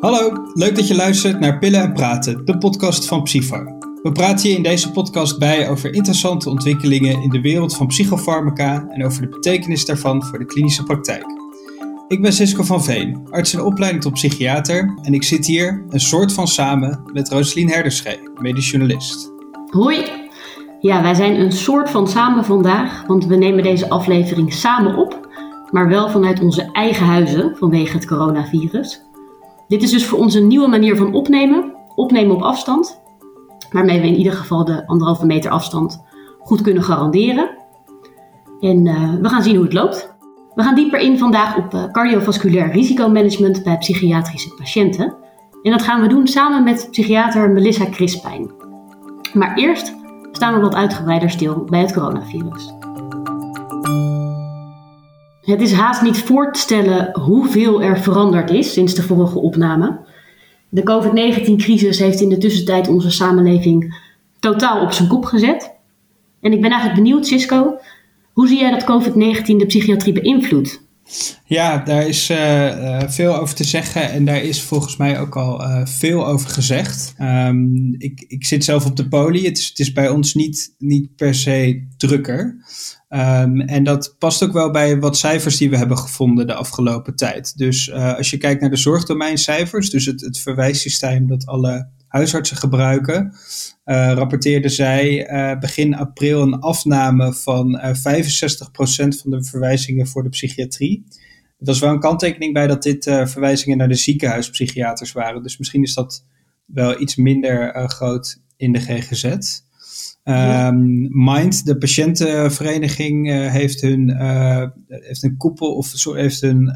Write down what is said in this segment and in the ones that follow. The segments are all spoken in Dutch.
Hallo, leuk dat je luistert naar Pillen en Praten, de podcast van Psyfar. We praten je in deze podcast bij over interessante ontwikkelingen in de wereld van psychofarmaca en over de betekenis daarvan voor de klinische praktijk. Ik ben Cisco van Veen, arts in opleiding tot psychiater en ik zit hier een soort van samen met Rosalien Herderschee, medisch journalist. Hoi! Ja, wij zijn een soort van samen vandaag, want we nemen deze aflevering samen op, maar wel vanuit onze eigen huizen vanwege het coronavirus. Dit is dus voor ons een nieuwe manier van opnemen, opnemen op afstand, waarmee we in ieder geval de anderhalve meter afstand goed kunnen garanderen. En uh, we gaan zien hoe het loopt. We gaan dieper in vandaag op uh, cardiovasculair risicomanagement bij psychiatrische patiënten. En dat gaan we doen samen met psychiater Melissa Crispijn. Maar eerst staan we wat uitgebreider stil bij het coronavirus. Het is haast niet voor te stellen hoeveel er veranderd is sinds de vorige opname. De COVID-19-crisis heeft in de tussentijd onze samenleving totaal op zijn kop gezet. En ik ben eigenlijk benieuwd, Cisco, hoe zie jij dat COVID-19 de psychiatrie beïnvloedt? Ja, daar is uh, veel over te zeggen en daar is volgens mij ook al uh, veel over gezegd. Um, ik, ik zit zelf op de poli, het is, het is bij ons niet, niet per se drukker. Um, en dat past ook wel bij wat cijfers die we hebben gevonden de afgelopen tijd. Dus als je kijkt naar de zorgdomeincijfers, dus het, het verwijssysteem dat alle huisartsen gebruiken, uh, rapporteerde zij uh, begin april een afname van 65% van de verwijzingen voor de psychiatrie. Er was wel een kanttekening bij dat dit verwijzingen naar de ziekenhuispsychiaters waren. Dus misschien is dat wel iets minder groot in de GGZ. Um, Mind, de patiëntenvereniging, heeft, hun, heeft een koepel of sorry, heeft een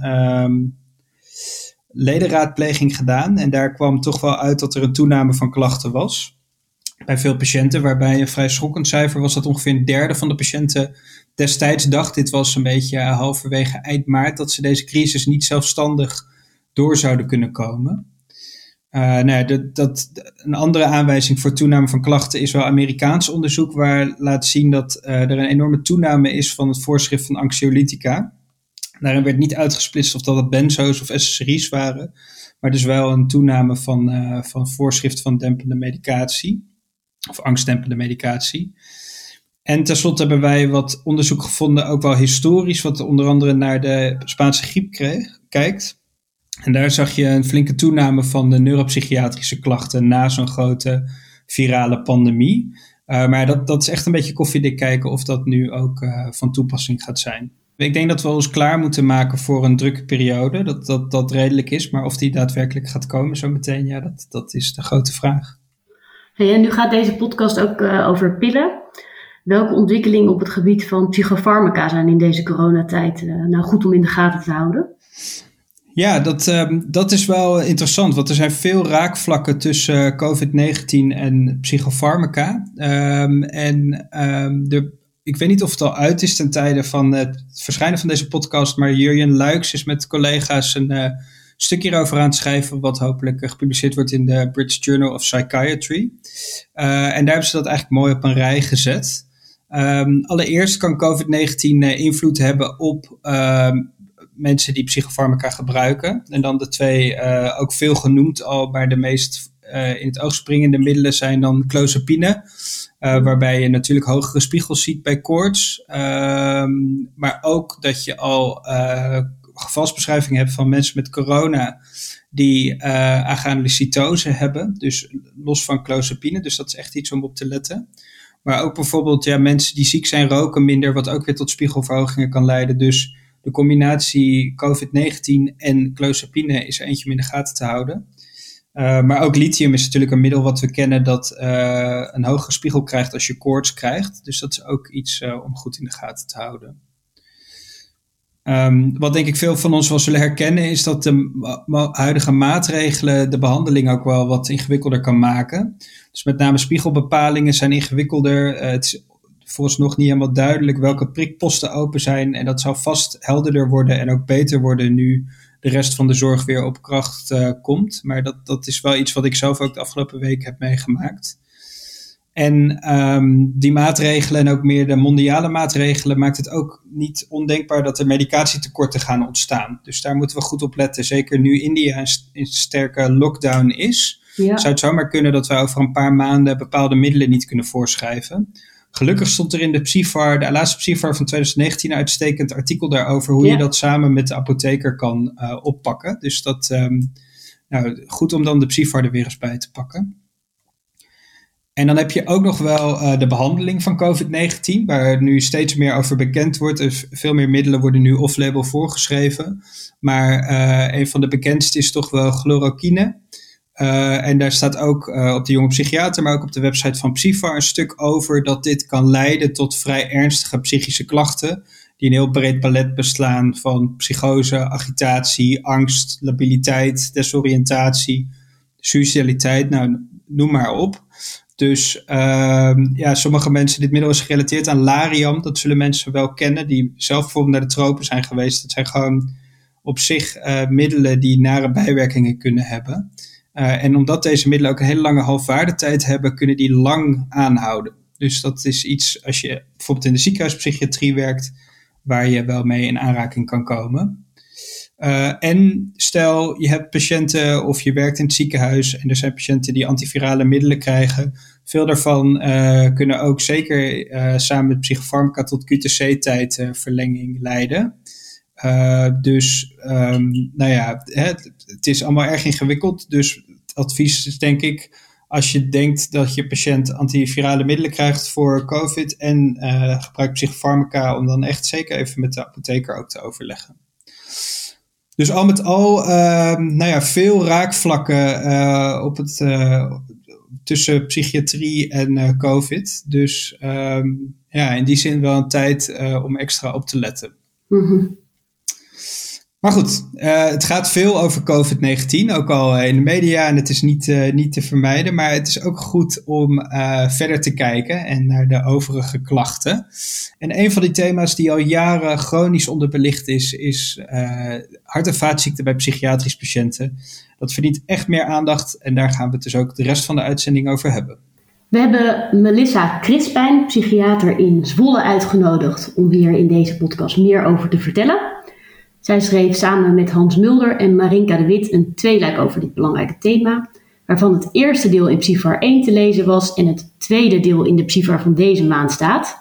ledenraadpleging gedaan. En daar kwam toch wel uit dat er een toename van klachten was. Bij veel patiënten, waarbij een vrij schokkend cijfer was dat ongeveer een derde van de patiënten destijds dacht, dit was een beetje halverwege eind maart, dat ze deze crisis niet zelfstandig door zouden kunnen komen. Uh, nou dat, dat, een andere aanwijzing voor toename van klachten is wel Amerikaans onderzoek, waar laat zien dat uh, er een enorme toename is van het voorschrift van anxiolytica. Daarin werd niet uitgesplitst of dat het benzo's of SSRI's waren, maar dus wel een toename van, uh, van voorschrift van dempende medicatie, of angstdempende medicatie. En tenslotte hebben wij wat onderzoek gevonden, ook wel historisch, wat onder andere naar de Spaanse griep kreeg, kijkt. En daar zag je een flinke toename van de neuropsychiatrische klachten na zo'n grote virale pandemie. Uh, maar dat, dat is echt een beetje koffiedik kijken of dat nu ook uh, van toepassing gaat zijn. Ik denk dat we ons klaar moeten maken voor een drukke periode. Dat dat, dat redelijk is. Maar of die daadwerkelijk gaat komen zo meteen, ja, dat, dat is de grote vraag. Hey, en nu gaat deze podcast ook uh, over pillen. Welke ontwikkelingen op het gebied van psychofarmaca zijn in deze coronatijd nou goed om in de gaten te houden? Ja, dat, um, dat is wel interessant, want er zijn veel raakvlakken tussen uh, COVID-19 en psychofarmaca. Um, en um, de, ik weet niet of het al uit is ten tijde van het verschijnen van deze podcast, maar Jurjen Luiks is met collega's een uh, stuk hierover aan het schrijven, wat hopelijk uh, gepubliceerd wordt in de British Journal of Psychiatry. Uh, en daar hebben ze dat eigenlijk mooi op een rij gezet. Um, allereerst kan COVID-19 invloed hebben op um, mensen die psychofarmaca gebruiken. En dan de twee, ook veel genoemd al, maar de meest uh, in het oog springende middelen zijn dan clozapine. Uh, waarbij je natuurlijk hogere spiegels ziet bij koorts. Um, maar ook dat je al gevalsbeschrijvingen hebt van mensen met corona die uh, agranulocytose hebben. Dus los van clozapine. Dus dat is echt iets om op te letten. Maar ook bijvoorbeeld ja, mensen die ziek zijn roken minder, wat ook weer tot spiegelverhogingen kan leiden. Dus de combinatie COVID-19 en clozapine is er eentje om in de gaten te houden. Uh, maar ook lithium is natuurlijk een middel wat we kennen dat uh, een hogere spiegel krijgt als je koorts krijgt. Dus dat is ook iets uh, om goed in de gaten te houden. Um, wat denk ik veel van ons wel zullen herkennen is dat de huidige maatregelen de behandeling ook wel wat ingewikkelder kan maken. Dus met name spiegelbepalingen zijn ingewikkelder. het is nog niet helemaal duidelijk welke prikposten open zijn. En dat zal vast helderder worden en ook beter worden nu de rest van de zorg weer op kracht uh, komt. Maar dat, dat is wel iets wat ik zelf ook de afgelopen week heb meegemaakt. En ehm, die maatregelen en ook meer de mondiale maatregelen maakt het ook niet ondenkbaar dat er medicatietekorten gaan ontstaan. Dus daar moeten we goed op letten. Zeker nu India een, sterke lockdown is, ja. zou het zomaar kunnen dat we over een paar maanden bepaalde middelen niet kunnen voorschrijven. Gelukkig stond er in de PSIFAR, de laatste PSIFAR van 2019, een uitstekend artikel daarover hoe je dat samen met de apotheker kan uh, oppakken. Dus dat, um, nou, goed om dan de PSIFAR er weer eens bij te pakken. En dan heb je ook nog wel uh, de behandeling van COVID-19, waar nu steeds meer over bekend wordt. Dus veel meer middelen worden nu off-label voorgeschreven. Maar uh, een van de bekendste is toch wel chloroquine. Uh, en daar staat ook op de jonge psychiater, maar ook op de website van Psyfar een stuk over dat dit kan leiden tot vrij ernstige psychische klachten. Die een heel breed palet beslaan van psychose, agitatie, angst, labiliteit, desoriëntatie, suicidaliteit, nou noem maar op. Dus uh, ja, sommige mensen, dit middel is gerelateerd aan Lariam. Dat zullen mensen wel kennen, die zelf bijvoorbeeld naar de tropen zijn geweest. Dat zijn gewoon op zich uh, middelen die nare bijwerkingen kunnen hebben. Uh, en omdat deze middelen ook een hele lange halfwaardetijd hebben, kunnen die lang aanhouden. Dus dat is iets, als je bijvoorbeeld in de ziekenhuispsychiatrie werkt, waar je wel mee in aanraking kan komen. Uh, en stel je hebt patiënten of je werkt in het ziekenhuis en er zijn patiënten die antivirale middelen krijgen. Veel daarvan uh, kunnen ook zeker samen met psychofarmaca tot QTC-tijdverlenging leiden. Dus um, nou ja, het, het, is allemaal erg ingewikkeld. Dus het advies is denk ik, als je denkt dat je patiënt antivirale middelen krijgt voor COVID en gebruikt psychofarmaca, om dan echt zeker even met de apotheker ook te overleggen. Dus al met al, uh, nou ja, veel raakvlakken uh, op het, uh, tussen psychiatrie en uh, COVID. Dus um, ja, in die zin wel een tijd om extra op te letten. -hmm. Maar goed, uh, het gaat veel over COVID-19, ook al in de media en het is niet, uh, niet te vermijden. Maar het is ook goed om verder te kijken en naar de overige klachten. En een van die thema's die al jaren chronisch onderbelicht is, is hart- en vaatziekten bij psychiatrische patiënten. Dat verdient echt meer aandacht en daar gaan we het dus ook de rest van de uitzending over hebben. We hebben Melissa Crispijn, psychiater in Zwolle, uitgenodigd om hier in deze podcast meer over te vertellen. Zij schreef samen met Hans Mulder en Marinka de Wit een tweeluik over dit belangrijke thema, waarvan het eerste deel in Psyfar 1 te lezen was en het tweede deel in de Psyfar van deze maand staat.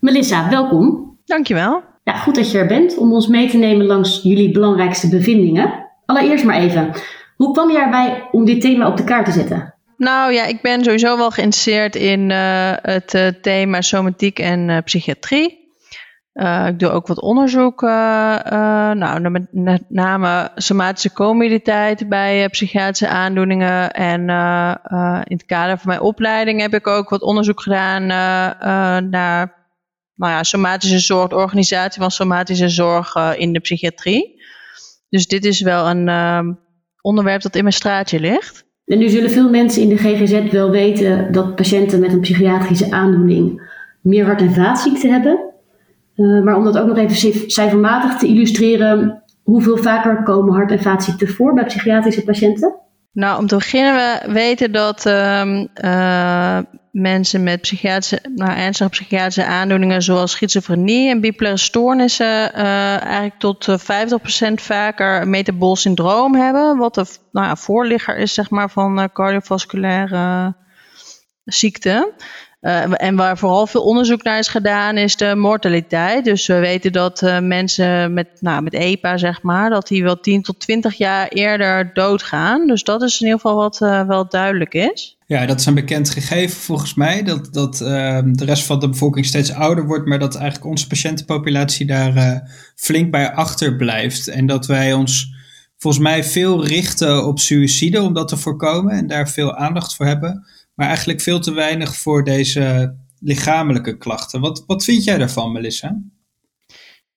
Melissa, welkom. Dankjewel. Ja, goed dat je er bent om ons mee te nemen langs jullie belangrijkste bevindingen. Allereerst maar even, hoe kwam je erbij om dit thema op de kaart te zetten? Nou ja, ik ben sowieso wel geïnteresseerd in uh, het uh, thema somatiek en uh, psychiatrie. Uh, ik doe ook wat onderzoek, uh, uh, nou, met name somatische comorbiditeit bij psychiatrische aandoeningen. En in het kader van mijn opleiding heb ik ook wat onderzoek gedaan naar nou ja, somatische zorg, de organisatie van somatische zorg in de psychiatrie. Dus dit is wel een onderwerp dat in mijn straatje ligt. En nu zullen veel mensen in de GGZ wel weten dat patiënten met een psychiatrische aandoening meer hart- en vaatziekten hebben. Uh, maar om dat ook nog even cijfermatig te illustreren, hoeveel vaker komen hart- en vaatziekten voor bij psychiatrische patiënten? Nou, om te beginnen, we weten dat uh, uh, mensen met psychiatrische, nou, ernstige psychiatrische aandoeningen zoals schizofrenie en bipolaire stoornissen uh, eigenlijk tot 50% vaker metabool syndroom hebben, wat de nou voorligger is zeg maar, van cardiovasculaire ziekten. Uh, en waar vooral veel onderzoek naar is gedaan, is de mortaliteit. Dus we weten dat uh, mensen met, nou, met EPA, zeg maar, dat die wel 10 tot 20 jaar eerder doodgaan. Dus dat is in ieder geval wat uh, wel duidelijk is. Ja, dat is een bekend gegeven volgens mij. Dat, dat ehm, de rest van de bevolking steeds ouder wordt, maar dat eigenlijk onze patiëntenpopulatie daar flink bij achterblijft. En dat wij ons volgens mij veel richten op suïcide om dat te voorkomen en daar veel aandacht voor hebben maar eigenlijk veel te weinig voor deze lichamelijke klachten. Wat, wat vind jij daarvan, Melissa?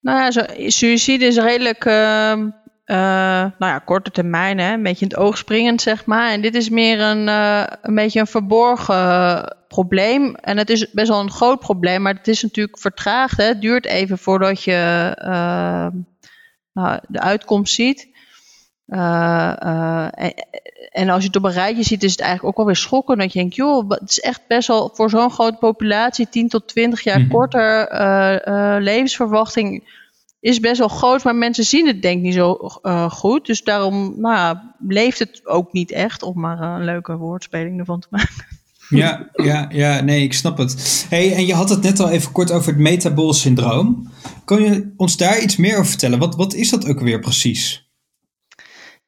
Nou ja, zo, is redelijk, uh, uh, nou ja, korte termijn, hè? een beetje in het oog springend, zeg maar. En dit is meer een, uh, een beetje een verborgen probleem. En het is best wel een groot probleem, maar het is natuurlijk vertraagd. Hè? Het duurt even voordat je nou, de uitkomst ziet. en, en, als je het op een rijtje ziet, is het eigenlijk ook wel weer schokkend. Dat je denkt, joh, het is echt best wel voor zo'n grote populatie, 10 tot 20 jaar mhm. korter levensverwachting is best wel groot, maar mensen zien het denk ik niet zo uh, goed. Dus daarom nou, leeft het ook niet echt, om maar een leuke woordspeling ervan te maken. Ja, ja, ja, nee, ik snap het. Hey, en je had het net al even kort over het metabol syndroom. Kan je ons daar iets meer over vertellen? Wat, wat is dat ook weer precies?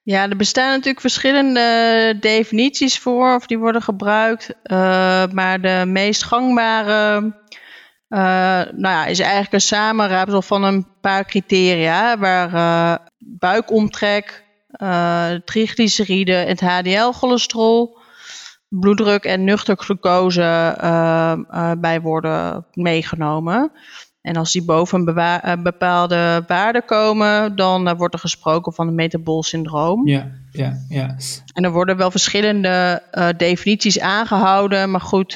Ja, er bestaan natuurlijk verschillende definities voor, of die worden gebruikt. Uh, maar de meest gangbare uh, nou ja, is eigenlijk een samenraapsel van een paar criteria, waar uh, buikomtrek, uh, triglyceride, het HDL-cholesterol, bloeddruk en nuchter glucose bij worden meegenomen. En als die boven een bepaalde waarde komen, dan wordt er gesproken van een metabol syndroom. Ja, ja, ja. En er worden wel verschillende definities aangehouden, maar goed,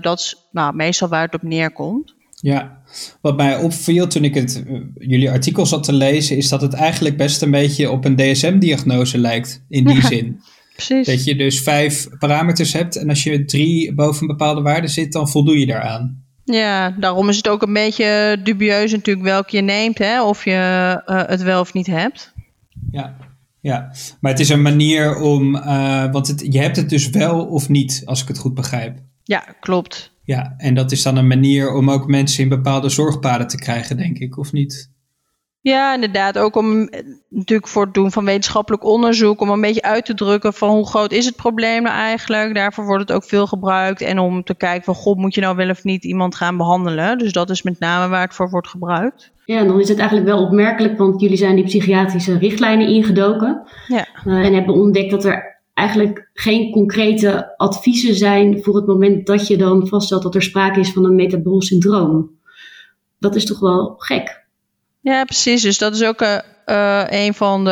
dat is nou, meestal waar het op neerkomt. Ja, wat mij opviel toen ik het, jullie artikel zat te lezen, is dat het eigenlijk best een beetje op een DSM-diagnose lijkt, in die zin. Precies. Dat je dus vijf parameters hebt en als je drie boven een bepaalde waarde zit, dan voldoe je daaraan. Ja, daarom is het ook een beetje dubieus natuurlijk welke je neemt, hè, of je uh, het wel of niet hebt. Ja, ja, maar het is een manier om, uh, want het, je hebt het dus wel of niet, als ik het goed begrijp. Ja, klopt. Ja, en dat is dan een manier om ook mensen in bepaalde zorgpaden te krijgen, denk ik, of niet? Ja, inderdaad. Ook om natuurlijk voor het doen van wetenschappelijk onderzoek, om een beetje uit te drukken van hoe groot is het probleem nou eigenlijk. Daarvoor wordt het ook veel gebruikt. En om te kijken van, god, moet je nou wel of niet iemand gaan behandelen? Dus dat is met name waar het voor wordt gebruikt. Ja, en dan is het eigenlijk wel opmerkelijk, want jullie zijn die psychiatrische richtlijnen ingedoken. Ja. Uh, en hebben ontdekt dat er eigenlijk geen concrete adviezen zijn voor het moment dat je dan vaststelt dat er sprake is van een metabol syndroom. Dat is toch wel gek? Ja, precies. Dus dat is ook uh, een van de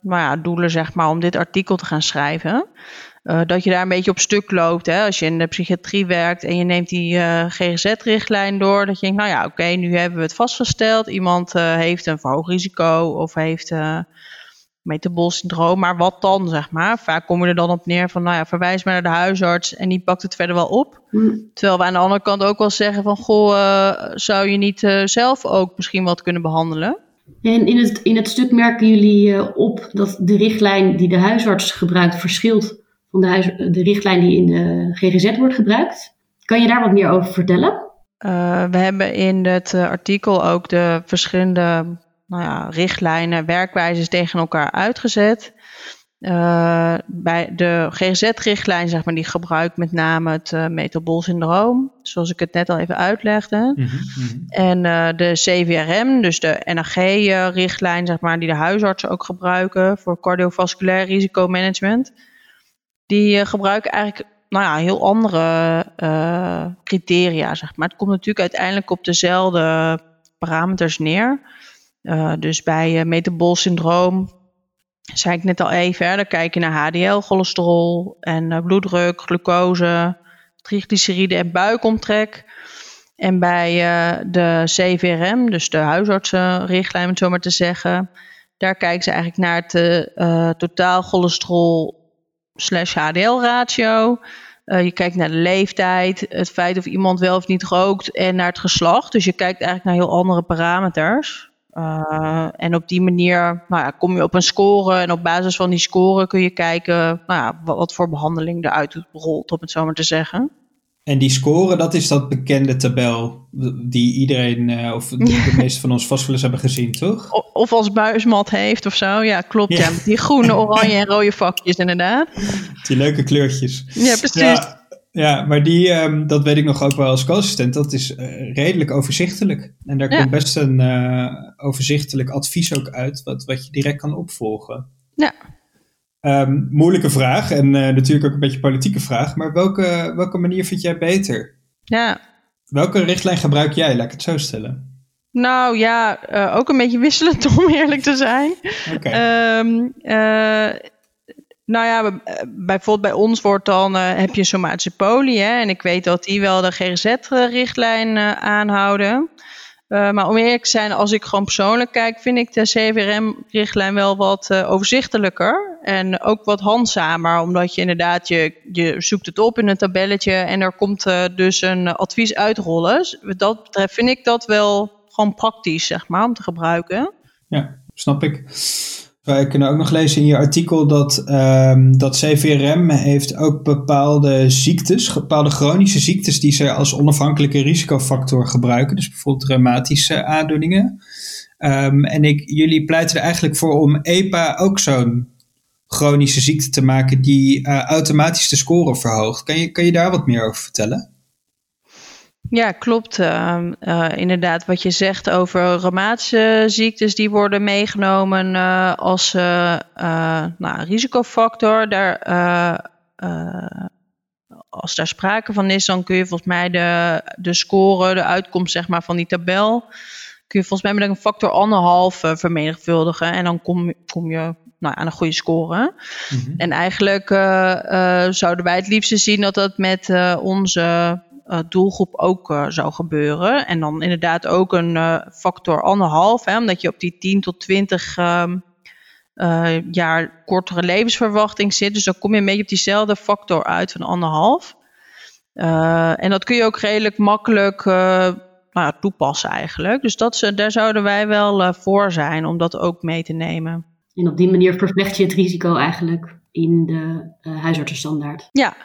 nou ja, doelen, zeg maar, om dit artikel te gaan schrijven. Uh, dat je daar een beetje op stuk loopt. Hè? Als je in de psychiatrie werkt en je neemt die GGZ-richtlijn door. Dat je denkt, nou ja, oké, nu hebben we het vastgesteld. Iemand heeft een verhoogd risico of heeft metabol syndroom, maar wat dan, zeg maar? Vaak kom je er dan op neer van, nou ja, verwijs maar naar de huisarts en die pakt het verder wel op. Hmm. Terwijl we aan de andere kant ook wel zeggen van, goh, uh, zou je niet uh, zelf ook misschien wat kunnen behandelen? En in het, in het stuk merken jullie uh, op dat de richtlijn die de huisarts gebruikt verschilt van de, huis, de richtlijn die in de GGZ wordt gebruikt. Kan je daar wat meer over vertellen? we hebben in het artikel ook de verschillende nou ja, richtlijnen, werkwijzes tegen elkaar uitgezet. Uh, bij de GGZ-richtlijn, zeg maar, die gebruikt met name het uh, metabolsyndroom, zoals ik het net al even uitlegde. Mm -hmm. En uh, de CVRM, dus de NAG-richtlijn, zeg maar, die de huisartsen ook gebruiken voor cardiovasculair risicomanagement. Die gebruiken eigenlijk nou ja, heel andere criteria, zeg maar. Het komt natuurlijk uiteindelijk op dezelfde parameters neer. Uh, dus bij uh, metabol syndroom, zei ik net al even, dan kijk je naar HDL, cholesterol en uh, bloeddruk, glucose, triglyceride en buikomtrek. En bij de CVRM, dus de huisartsenrichtlijn om zo maar te zeggen, daar kijken ze eigenlijk naar het totaal cholesterol slash HDL ratio. je kijkt naar de leeftijd, het feit of iemand wel of niet rookt en naar het geslacht. Dus je kijkt eigenlijk naar heel andere parameters. Uh, en op die manier nou ja, kom je op een score en op basis van die score kun je kijken nou ja, wat, wat, voor behandeling eruit rolt, om het zo maar te zeggen. En die score, dat is dat bekende tabel die iedereen, uh, of de, de meeste van ons vast wel eens hebben gezien, toch? Of, of als buismat heeft of zo, ja klopt. Ja. ja. die groene, oranje en rode vakjes inderdaad. Die leuke kleurtjes. Ja, precies. Ja. Maar die, um, dat weet ik nog ook wel als co-assistent, dat is uh, redelijk overzichtelijk. En daar ja. komt best een uh, overzichtelijk advies ook uit, wat, wat je direct kan opvolgen. Ja. Um, moeilijke vraag en uh, natuurlijk ook een beetje politieke vraag, maar welke, welke manier vind jij beter? Ja. Welke richtlijn gebruik jij, laat ik het zo stellen? Nou ja, ook een beetje wisselend om eerlijk te zijn. Okay. Um, nou ja, eh, bijvoorbeeld bij ons wordt dan, uh, heb je somatische poli. Hè, en ik weet dat die wel de GGZ-richtlijn uh, aanhouden. Maar om eerlijk te zijn, als ik gewoon persoonlijk kijk, vind ik de CVRM-richtlijn wel wat overzichtelijker. En ook wat handzamer, omdat je inderdaad, je, je zoekt het op in een tabelletje en er komt dus een advies uitrollen. Dus wat dat betreft vind ik dat wel gewoon praktisch, zeg maar, om te gebruiken. Ja, snap ik. Wij kunnen ook nog lezen in je artikel dat, um, dat CVRM heeft ook bepaalde ziektes, bepaalde chronische ziektes die ze als onafhankelijke risicofactor gebruiken. Dus bijvoorbeeld reumatische aandoeningen. Um, en ik, jullie pleiten er eigenlijk voor om EPA ook zo'n chronische ziekte te maken die uh, automatisch de score verhoogt. Kan je, kan je daar wat meer over vertellen? Ja, klopt. Uh, uh, inderdaad, wat je zegt over reumatische ziektes, die worden meegenomen uh, als nou, risicofactor. Daar, als daar sprake van is, dan kun je volgens mij de, de score, de uitkomst zeg maar, van die tabel, kun je volgens mij met een factor anderhalf vermenigvuldigen. En dan kom, kom je nou, aan een goede score. Mm -hmm. En eigenlijk zouden wij het liefste zien dat dat met onze doelgroep ook uh, zou gebeuren. En dan inderdaad ook een uh, factor anderhalf, hè, omdat je op die 10 tot 20 um, jaar kortere levensverwachting zit. Dus dan kom je een beetje op diezelfde factor uit van anderhalf. en dat kun je ook redelijk makkelijk nou ja, toepassen eigenlijk. Dus dat, daar zouden wij wel voor zijn om dat ook mee te nemen. En op die manier vervlecht je het risico eigenlijk in de huisartsenstandaard. Ja,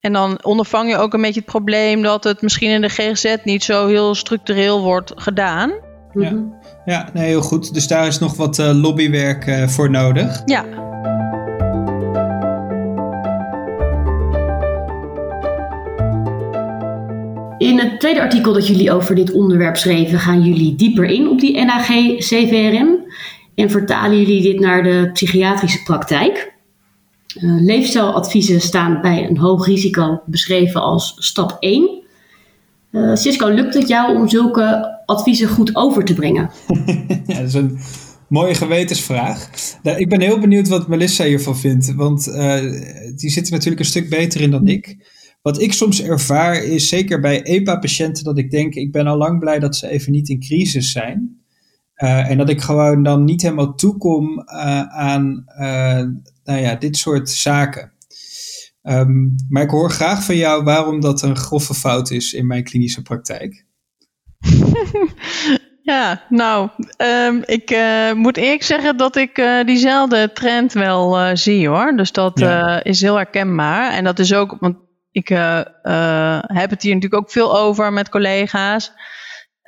en dan ondervang je ook een beetje het probleem dat het misschien in de GGZ niet zo heel structureel wordt gedaan. Ja, mhm. ja nee, heel goed. Dus daar is nog wat uh, lobbywerk uh, voor nodig. Ja. In het tweede artikel dat jullie over dit onderwerp schreven, gaan jullie dieper in op die NAG-CVRM en vertalen jullie dit naar de psychiatrische praktijk. Uh, leefstijladviezen staan bij een hoog risico beschreven als stap 1. Uh, Cisco, lukt het jou om zulke adviezen goed over te brengen? ja, dat is een mooie gewetensvraag. Ik ben heel benieuwd wat Melissa hiervan vindt, want uh, die zit er natuurlijk een stuk beter in dan ik. Wat ik soms ervaar is, zeker bij EPA-patiënten, dat ik denk, ik ben al lang blij dat ze even niet in crisis zijn. Uh, en dat ik gewoon dan niet helemaal toekom uh, aan uh, nou ja, dit soort zaken. Um, maar ik hoor graag van jou waarom dat een grove fout is in mijn klinische praktijk. ja, nou, um, ik moet eerlijk zeggen dat ik diezelfde trend wel zie hoor. Dus dat ja. is heel herkenbaar. En dat is ook, want ik heb het hier natuurlijk ook veel over met collega's.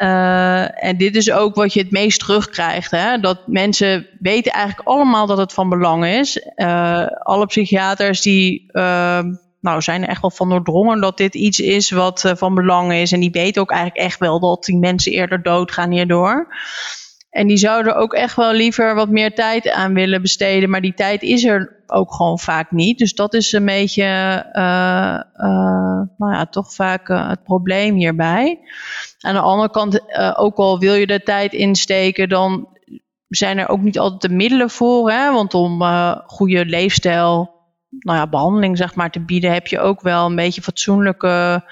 Uh, en dit is ook wat je het meest terugkrijgt. Hè? Dat mensen weten eigenlijk allemaal dat het van belang is. Uh, alle psychiaters die uh, nou, zijn er echt wel van doordrongen dat dit iets is wat van belang is. En die weten ook eigenlijk echt wel dat die mensen eerder doodgaan hierdoor. En die zouden ook echt wel liever wat meer tijd aan willen besteden. Maar die tijd is er ook gewoon vaak niet. Dus dat is een beetje, uh, uh, nou ja, toch vaak uh, het probleem hierbij. Aan de andere kant, ook al wil je de tijd insteken, dan zijn er ook niet altijd de middelen voor. Hè? Want om goede leefstijl, nou ja, behandeling zeg maar te bieden, heb je ook wel een beetje fatsoenlijke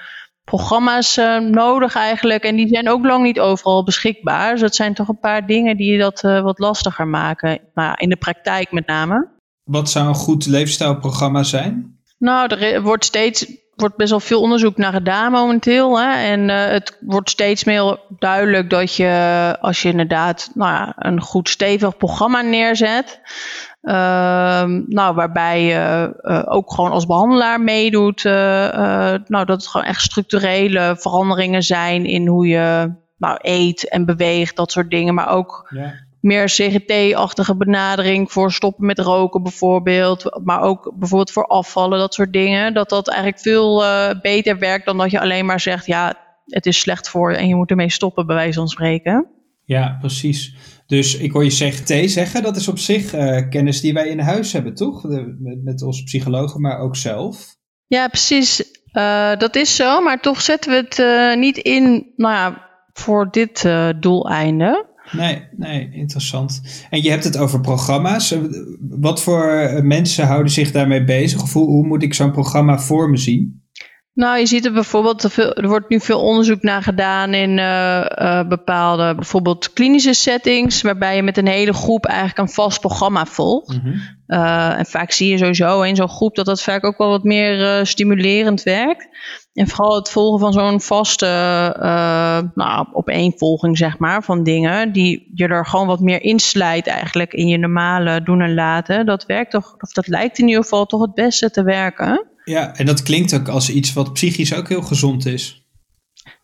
programma's uh, nodig eigenlijk. En die zijn ook lang niet overal beschikbaar. Dus dat zijn toch een paar dingen die dat uh, wat lastiger maken. Maar in de praktijk met name. Wat zou een goed leefstijlprogramma zijn? Nou, er wordt steeds wordt best wel veel onderzoek naar gedaan momenteel. Hè? En uh, het wordt steeds meer duidelijk dat je, als je inderdaad nou ja, een goed stevig programma neerzet, nou, waarbij je uh, ook gewoon als behandelaar meedoet. Uh, nou, dat het gewoon echt structurele veranderingen zijn in hoe je nou, eet en beweegt, dat soort dingen. Maar ook ja. meer CGT-achtige benadering voor stoppen met roken bijvoorbeeld. Maar ook bijvoorbeeld voor afvallen, dat soort dingen. Dat dat eigenlijk veel beter werkt dan dat je alleen maar zegt, ja, het is slecht voor je en je moet ermee stoppen, bij wijze van spreken. Ja, precies. Dus ik hoor je CGT zeggen, dat is op zich uh, kennis die wij in huis hebben, toch? De, met, met onze psychologen, maar ook zelf. Ja, precies. Uh, dat is zo, maar toch zetten we het uh, niet in nou ja, voor dit doeleinde. Nee, nee, interessant. En je hebt het over programma's. Wat voor mensen houden zich daarmee bezig? Of hoe, hoe moet ik zo'n programma voor me zien? Nou, je ziet er bijvoorbeeld, er wordt nu veel onderzoek naar gedaan in uh, bepaalde, bijvoorbeeld klinische settings, waarbij je met een hele groep eigenlijk een vast programma volgt. Mhm. uh, en vaak zie je sowieso in zo'n groep dat dat vaak ook wel wat meer stimulerend werkt. En vooral het volgen van zo'n vaste nou, opeenvolging, zeg maar, van dingen, die je er gewoon wat meer inslijt eigenlijk in je normale doen en laten. Dat werkt toch, of dat lijkt in ieder geval toch het beste te werken. Ja, en dat klinkt ook als iets wat psychisch ook heel gezond is.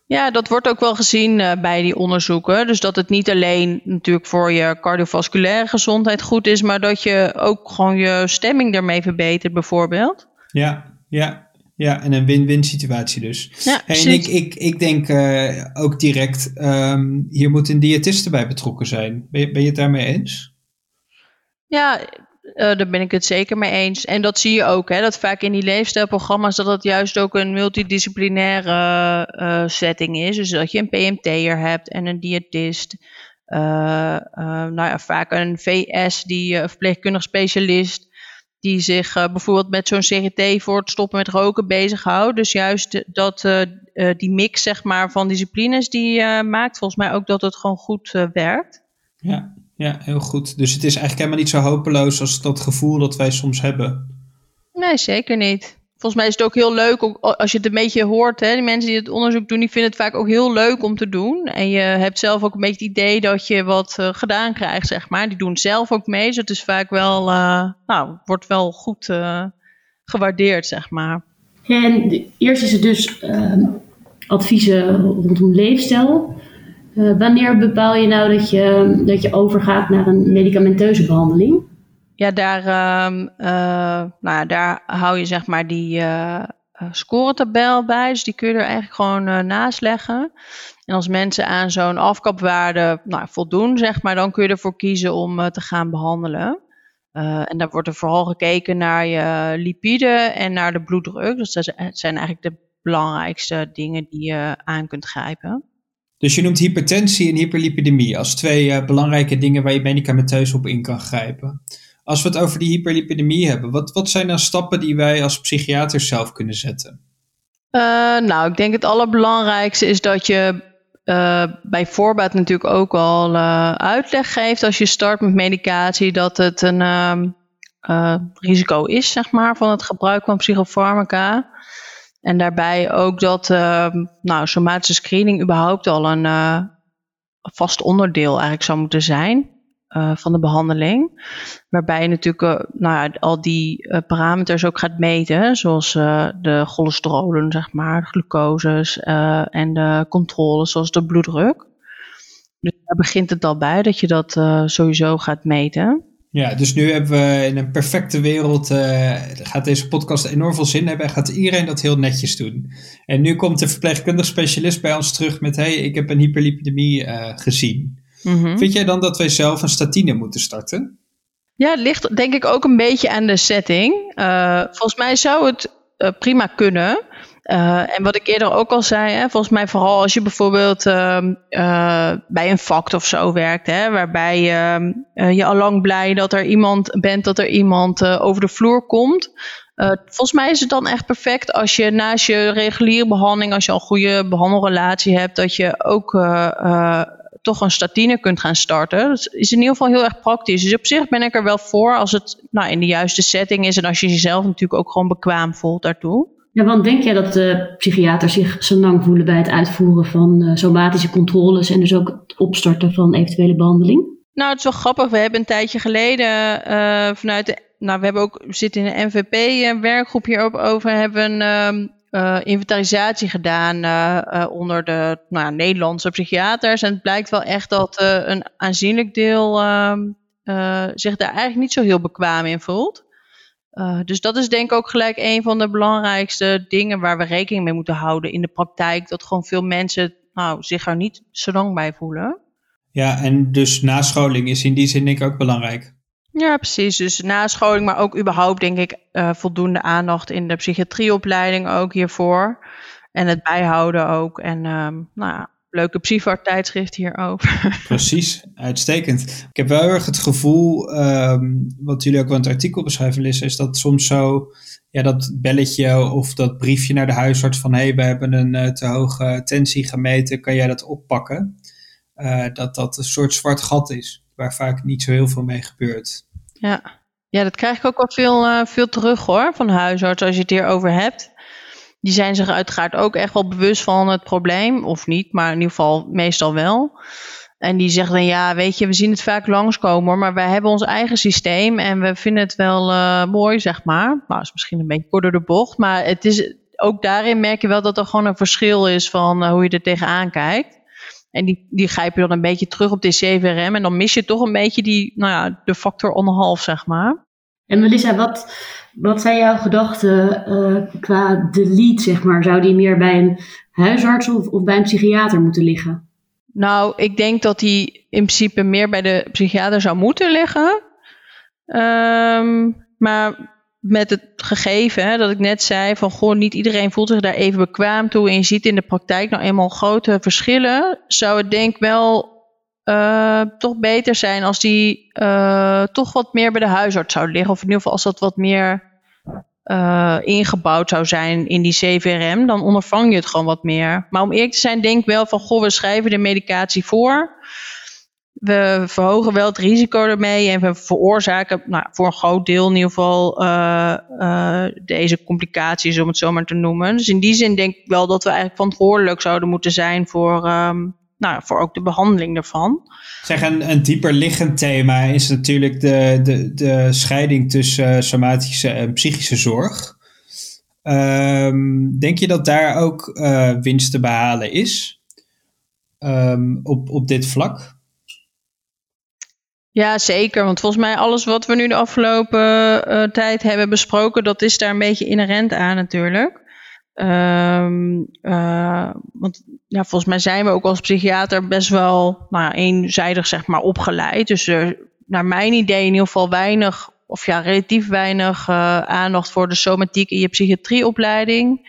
Ja, dat wordt ook wel gezien uh, bij die onderzoeken. Dus dat het niet alleen natuurlijk voor je cardiovasculaire gezondheid goed is, maar dat je ook gewoon je stemming daarmee verbetert, bijvoorbeeld. Ja, ja, ja, en een win-win situatie dus. Ja, en ik, ik, ik denk uh, ook direct, um, hier moet een diëtiste bij betrokken zijn. Ben je, ben je het daarmee eens? Ja, uh, daar ben ik het zeker mee eens. En dat zie je ook, hè, dat vaak in die leefstijlprogramma's dat het juist ook een multidisciplinaire uh, setting is. Dus dat je een PMT'er hebt en een diëtist. Uh, nou ja, vaak een VS, die verpleegkundig specialist, die zich bijvoorbeeld met zo'n CGT voor het stoppen met roken bezighoudt. Dus juist dat, die mix zeg maar, van disciplines, die maakt volgens mij ook dat het gewoon goed werkt. Ja, ja, heel goed. Dus het is eigenlijk helemaal niet zo hopeloos als dat gevoel dat wij soms hebben. Nee, zeker niet. Volgens mij is het ook heel leuk als je het een beetje hoort. Hè, die mensen die het onderzoek doen, die vinden het vaak ook heel leuk om te doen. En je hebt zelf ook een beetje het idee dat je wat uh, gedaan krijgt, zeg maar. Die doen zelf ook mee. Dus het is vaak wel, uh, nou, wordt wel goed uh, gewaardeerd, zeg maar. En eerst is het dus ehm, adviezen rondom leefstijl. Uh, wanneer bepaal je nou dat je, dat je overgaat naar een medicamenteuze behandeling? Ja, daar, uh, uh, nou, daar hou je zeg maar die uh, scoretabel bij. Dus die kun je er eigenlijk gewoon naast leggen. En als mensen aan zo'n afkapwaarde nou, voldoen, zeg maar, dan kun je ervoor kiezen om te gaan behandelen. en daar wordt er vooral gekeken naar je lipide en naar de bloeddruk. Dus dat zijn eigenlijk de belangrijkste dingen die je aan kunt grijpen. Dus je noemt hypertensie en hyperlipidemie als twee uh, belangrijke dingen waar je medicamenteus op in kan grijpen. Als we het over die hyperlipidemie hebben, wat, wat zijn dan stappen die wij als psychiaters zelf kunnen zetten? Uh, nou, ik denk het allerbelangrijkste is dat je uh, bij voorbaat natuurlijk ook al uitleg geeft als je start met medicatie dat het een ehm, risico is, zeg maar, van het gebruik van psychofarmaca. En daarbij ook dat uh, nou, somatische screening überhaupt al een uh, vast onderdeel eigenlijk zou moeten zijn uh, van de behandeling. Waarbij je natuurlijk uh, nou al die parameters ook gaat meten, zoals de cholesterolen, zeg maar, de glucoses en de controles, zoals de bloeddruk. Dus daar begint het al bij dat je dat sowieso gaat meten. Ja, dus nu hebben we in een perfecte wereld, uh, gaat deze podcast enorm veel zin hebben en gaat iedereen dat heel netjes doen. En nu komt de verpleegkundig specialist bij ons terug met, hey, ik heb een hyperlipidemie uh, gezien. Mm Vind jij dan dat wij zelf een statine moeten starten? Ja, het ligt denk ik ook een beetje aan de setting. Uh, volgens mij zou het prima kunnen. Uh, en wat ik eerder ook al zei, hè, volgens mij vooral als je bijvoorbeeld uh, uh, bij een vakt of zo werkt, hè, waarbij uh, je al lang blij dat er iemand bent, dat er iemand over de vloer komt. volgens mij is het dan echt perfect als je naast je reguliere behandeling, als je al een goede behandelrelatie hebt, dat je ook toch een statine kunt gaan starten. Dat is in ieder geval heel erg praktisch. Dus op zich ben ik er wel voor als het nou, in de juiste setting is en als je jezelf natuurlijk ook gewoon bekwaam voelt daartoe. Ja, want denk jij dat de psychiaters zich zo lang voelen bij het uitvoeren van uh, somatische controles en dus ook het opstarten van eventuele behandeling? Nou, het is wel grappig. We hebben een tijdje geleden uh, vanuit de. Nou, we hebben ook zitten in een NVP-werkgroep eh, hierop over. Hebben een uh, inventarisatie gedaan onder de nou, Nederlandse psychiaters. En het blijkt wel echt dat een aanzienlijk deel ehm, zich daar eigenlijk niet zo heel bekwaam in voelt. Uh, dus dat is denk ik ook gelijk een van de belangrijkste dingen waar we rekening mee moeten houden in de praktijk. Dat gewoon veel mensen nou, zich er niet zo lang bij voelen. Ja, en dus nascholing is in die zin denk ik ook belangrijk. Ja, precies. Dus nascholing, maar ook überhaupt denk ik uh, voldoende aandacht in de psychiatrieopleiding ook hiervoor. En het bijhouden ook. En um, nou ja, leuke Psyfar tijdschrift hierover. Precies, uitstekend. Ik heb wel erg het gevoel, um, wat jullie ook wel in het artikel beschrijven, Lissa, is dat soms zo ja, dat belletje of dat briefje naar de huisarts van hé, hey, we hebben een te hoge tensie gemeten, kan jij dat oppakken? dat dat een soort zwart gat is, waar vaak niet zo heel veel mee gebeurt. Ja, ja dat krijg ik ook wel veel, veel terug hoor, van huisarts als je het hierover hebt die zijn zich uiteraard ook echt wel bewust van het probleem. Of niet, maar in ieder geval meestal wel. En die zeggen dan, ja, weet je, we zien het vaak langskomen, maar wij hebben ons eigen systeem en we vinden het wel uh, mooi, zeg maar. Nou, is misschien een beetje kort door de bocht, maar het is, ook daarin merk je wel dat er gewoon een verschil is van uh, hoe je er tegenaan kijkt. En die, die je dan een beetje terug op de CVRM en dan mis je toch een beetje die, nou ja, de factor anderhalf, zeg maar. En Melissa, wat, wat zijn jouw gedachten uh, qua delete, zeg maar? Zou die meer bij een huisarts of, of bij een psychiater moeten liggen? Nou, ik denk dat die in principe meer bij de psychiater zou moeten liggen. Um, maar met het gegeven hè, dat ik net zei van goh, niet iedereen voelt zich daar even bekwaam toe en je ziet in de praktijk nou eenmaal grote verschillen, zou het denk wel uh, toch beter zijn als die uh, toch wat meer bij de huisarts zou liggen. Of in ieder geval als dat wat meer uh, ingebouwd zou zijn in die CVRM, dan ondervang je het gewoon wat meer. Maar om eerlijk te zijn, denk ik wel van goh, we schrijven de medicatie voor. We verhogen wel het risico ermee en we veroorzaken nou, voor een groot deel in ieder geval deze complicaties, om het zo maar te noemen. Dus in die zin denk ik wel dat we eigenlijk verantwoordelijk zouden moeten zijn voor, um, nou, voor ook de behandeling ervan. Zeg, een, een dieper liggend thema is natuurlijk de, de, de scheiding tussen somatische en psychische zorg. Um, denk je dat daar ook uh, winst te behalen is um, op, op dit vlak? Ja, zeker. Want volgens mij alles wat we nu de afgelopen uh, tijd hebben besproken, dat is daar een beetje inherent aan natuurlijk. Um, want ja, volgens mij zijn we ook als psychiater best wel nou eenzijdig zeg maar, opgeleid. Dus er, naar mijn idee in ieder geval weinig, of ja, relatief weinig uh, aandacht voor de somatiek in je psychiatrieopleiding.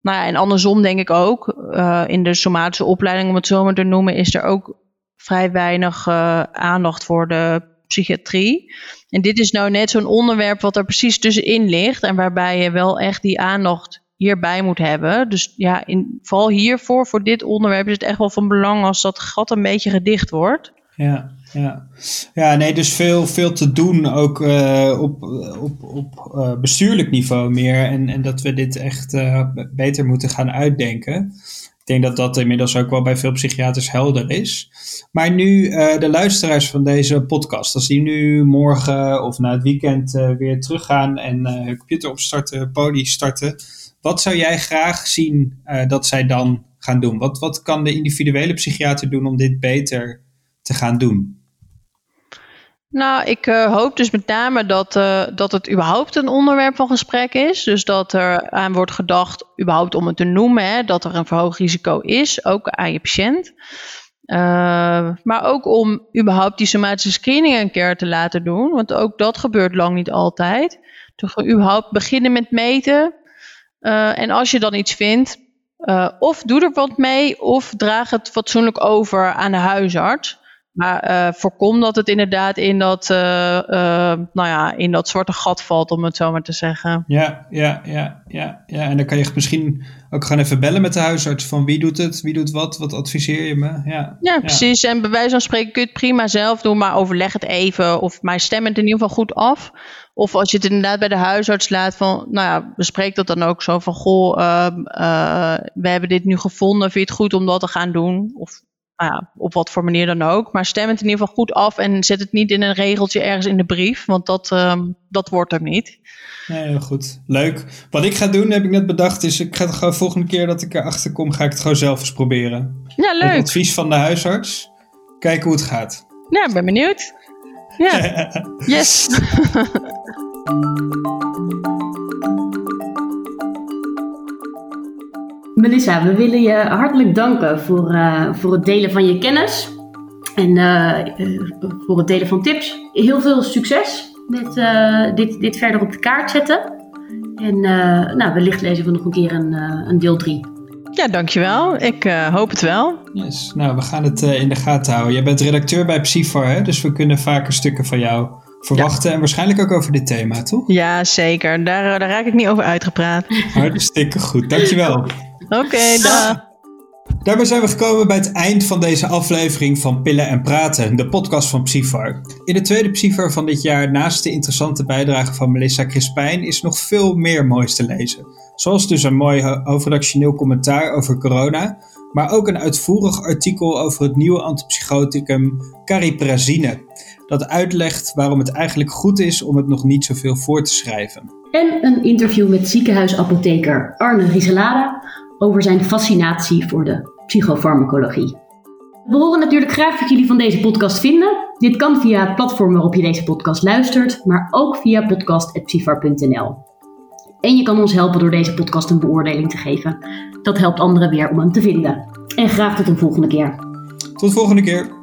Nou ja, en andersom denk ik ook. Uh, in de somatische opleiding, om het zo maar te noemen, is er ook vrij weinig aandacht voor de psychiatrie. En dit is nou net zo'n onderwerp wat er precies tussenin ligt. En waarbij je wel echt die aandacht hierbij moet hebben. Dus ja, in, vooral hiervoor, voor dit onderwerp, is het echt wel van belang als dat gat een beetje gedicht wordt. Ja, ja. ja nee, dus veel, veel te doen ook uh, op, op, op uh, bestuurlijk niveau meer. En, en dat we dit echt uh, beter moeten gaan uitdenken. Ik denk dat dat inmiddels ook wel bij veel psychiaters helder is. Maar nu de luisteraars van deze podcast, als die nu morgen of na het weekend weer teruggaan en computer opstarten, poli starten wat zou jij graag zien uh, dat zij dan gaan doen? Wat, wat kan de individuele psychiater doen om dit beter te gaan doen? Nou, ik uh, hoop dus met name dat, uh, dat het überhaupt een onderwerp van gesprek is. Dus dat er aan wordt gedacht, überhaupt om het te noemen, hè, dat er een verhoogd risico is, ook aan je patiënt. Maar ook om überhaupt die somatische screening een keer te laten doen. Want ook dat gebeurt lang niet altijd. Toch überhaupt beginnen met meten. Uh, en als je dan iets vindt, uh, of doe er wat mee, of draag het fatsoenlijk over aan de huisarts. Maar uh, voorkom dat het inderdaad in dat, nou ja, in dat zwarte gat valt, om het zo maar te zeggen. Ja, ja, ja, ja, ja. En dan kan je misschien ook gaan even bellen met de huisarts van wie doet het, wie doet wat, wat adviseer je me? Ja, ja precies. En bij wijze van spreken kun je het prima zelf doen, maar overleg het even. Of mij stem het in ieder geval goed af. Of als je het inderdaad bij de huisarts laat van, nou ja, bespreek dat dan ook zo van, goh, uh, uh, we hebben dit nu gevonden, vind je het goed om dat te gaan doen? Of nou ja, op wat voor manier dan ook. Maar stem het in ieder geval goed af en zet het niet in een regeltje ergens in de brief, want dat, uh, dat wordt er niet. Nee, heel goed. Leuk. Wat ik ga doen, heb ik net bedacht, is ik ga het gewoon volgende keer dat ik erachter kom, ga ik het gewoon zelf eens proberen. Ja, leuk. Met advies van de huisarts. Kijken hoe het gaat. Ja, ben benieuwd. Ja. yes. Melissa, we willen je hartelijk danken voor, uh, voor het delen van je kennis en uh, uh, voor het delen van tips. Heel veel succes met dit, dit verder op de kaart zetten. En nou, wellicht lezen we nog een keer een, een deel 3. Ja, dankjewel. Ik hoop het wel. Yes. Nou, we gaan het in de gaten houden. Jij bent redacteur bij Psyfar, hè? dus we kunnen vaker stukken van jou verwachten. En waarschijnlijk ook over dit thema, toch? Ja, zeker. Daar, daar raak ik niet over uitgepraat. Hartstikke goed. Dankjewel. Oké, okay, dag. Daarbij zijn we gekomen bij het eind van deze aflevering van Pillen en Praten, de podcast van Psyfar. In de tweede Psyfar van dit jaar, naast de interessante bijdrage van Melissa Crispijn, is nog veel meer moois te lezen. Zoals dus een mooi hoofdredactioneel commentaar over corona, maar ook een uitvoerig artikel over het nieuwe antipsychoticum cariprazine. Dat uitlegt waarom het eigenlijk goed is om het nog niet zoveel voor te schrijven. En een interview met ziekenhuisapotheker Arne Rieselada over zijn fascinatie voor de psychofarmacologie. We horen natuurlijk graag wat jullie van deze podcast vinden. Dit kan via het platform waarop je deze podcast luistert, maar ook via podcast.psyfar.nl. En je kan ons helpen door deze podcast een beoordeling te geven. Dat helpt anderen weer om hem te vinden. En graag tot een volgende keer. Tot de volgende keer.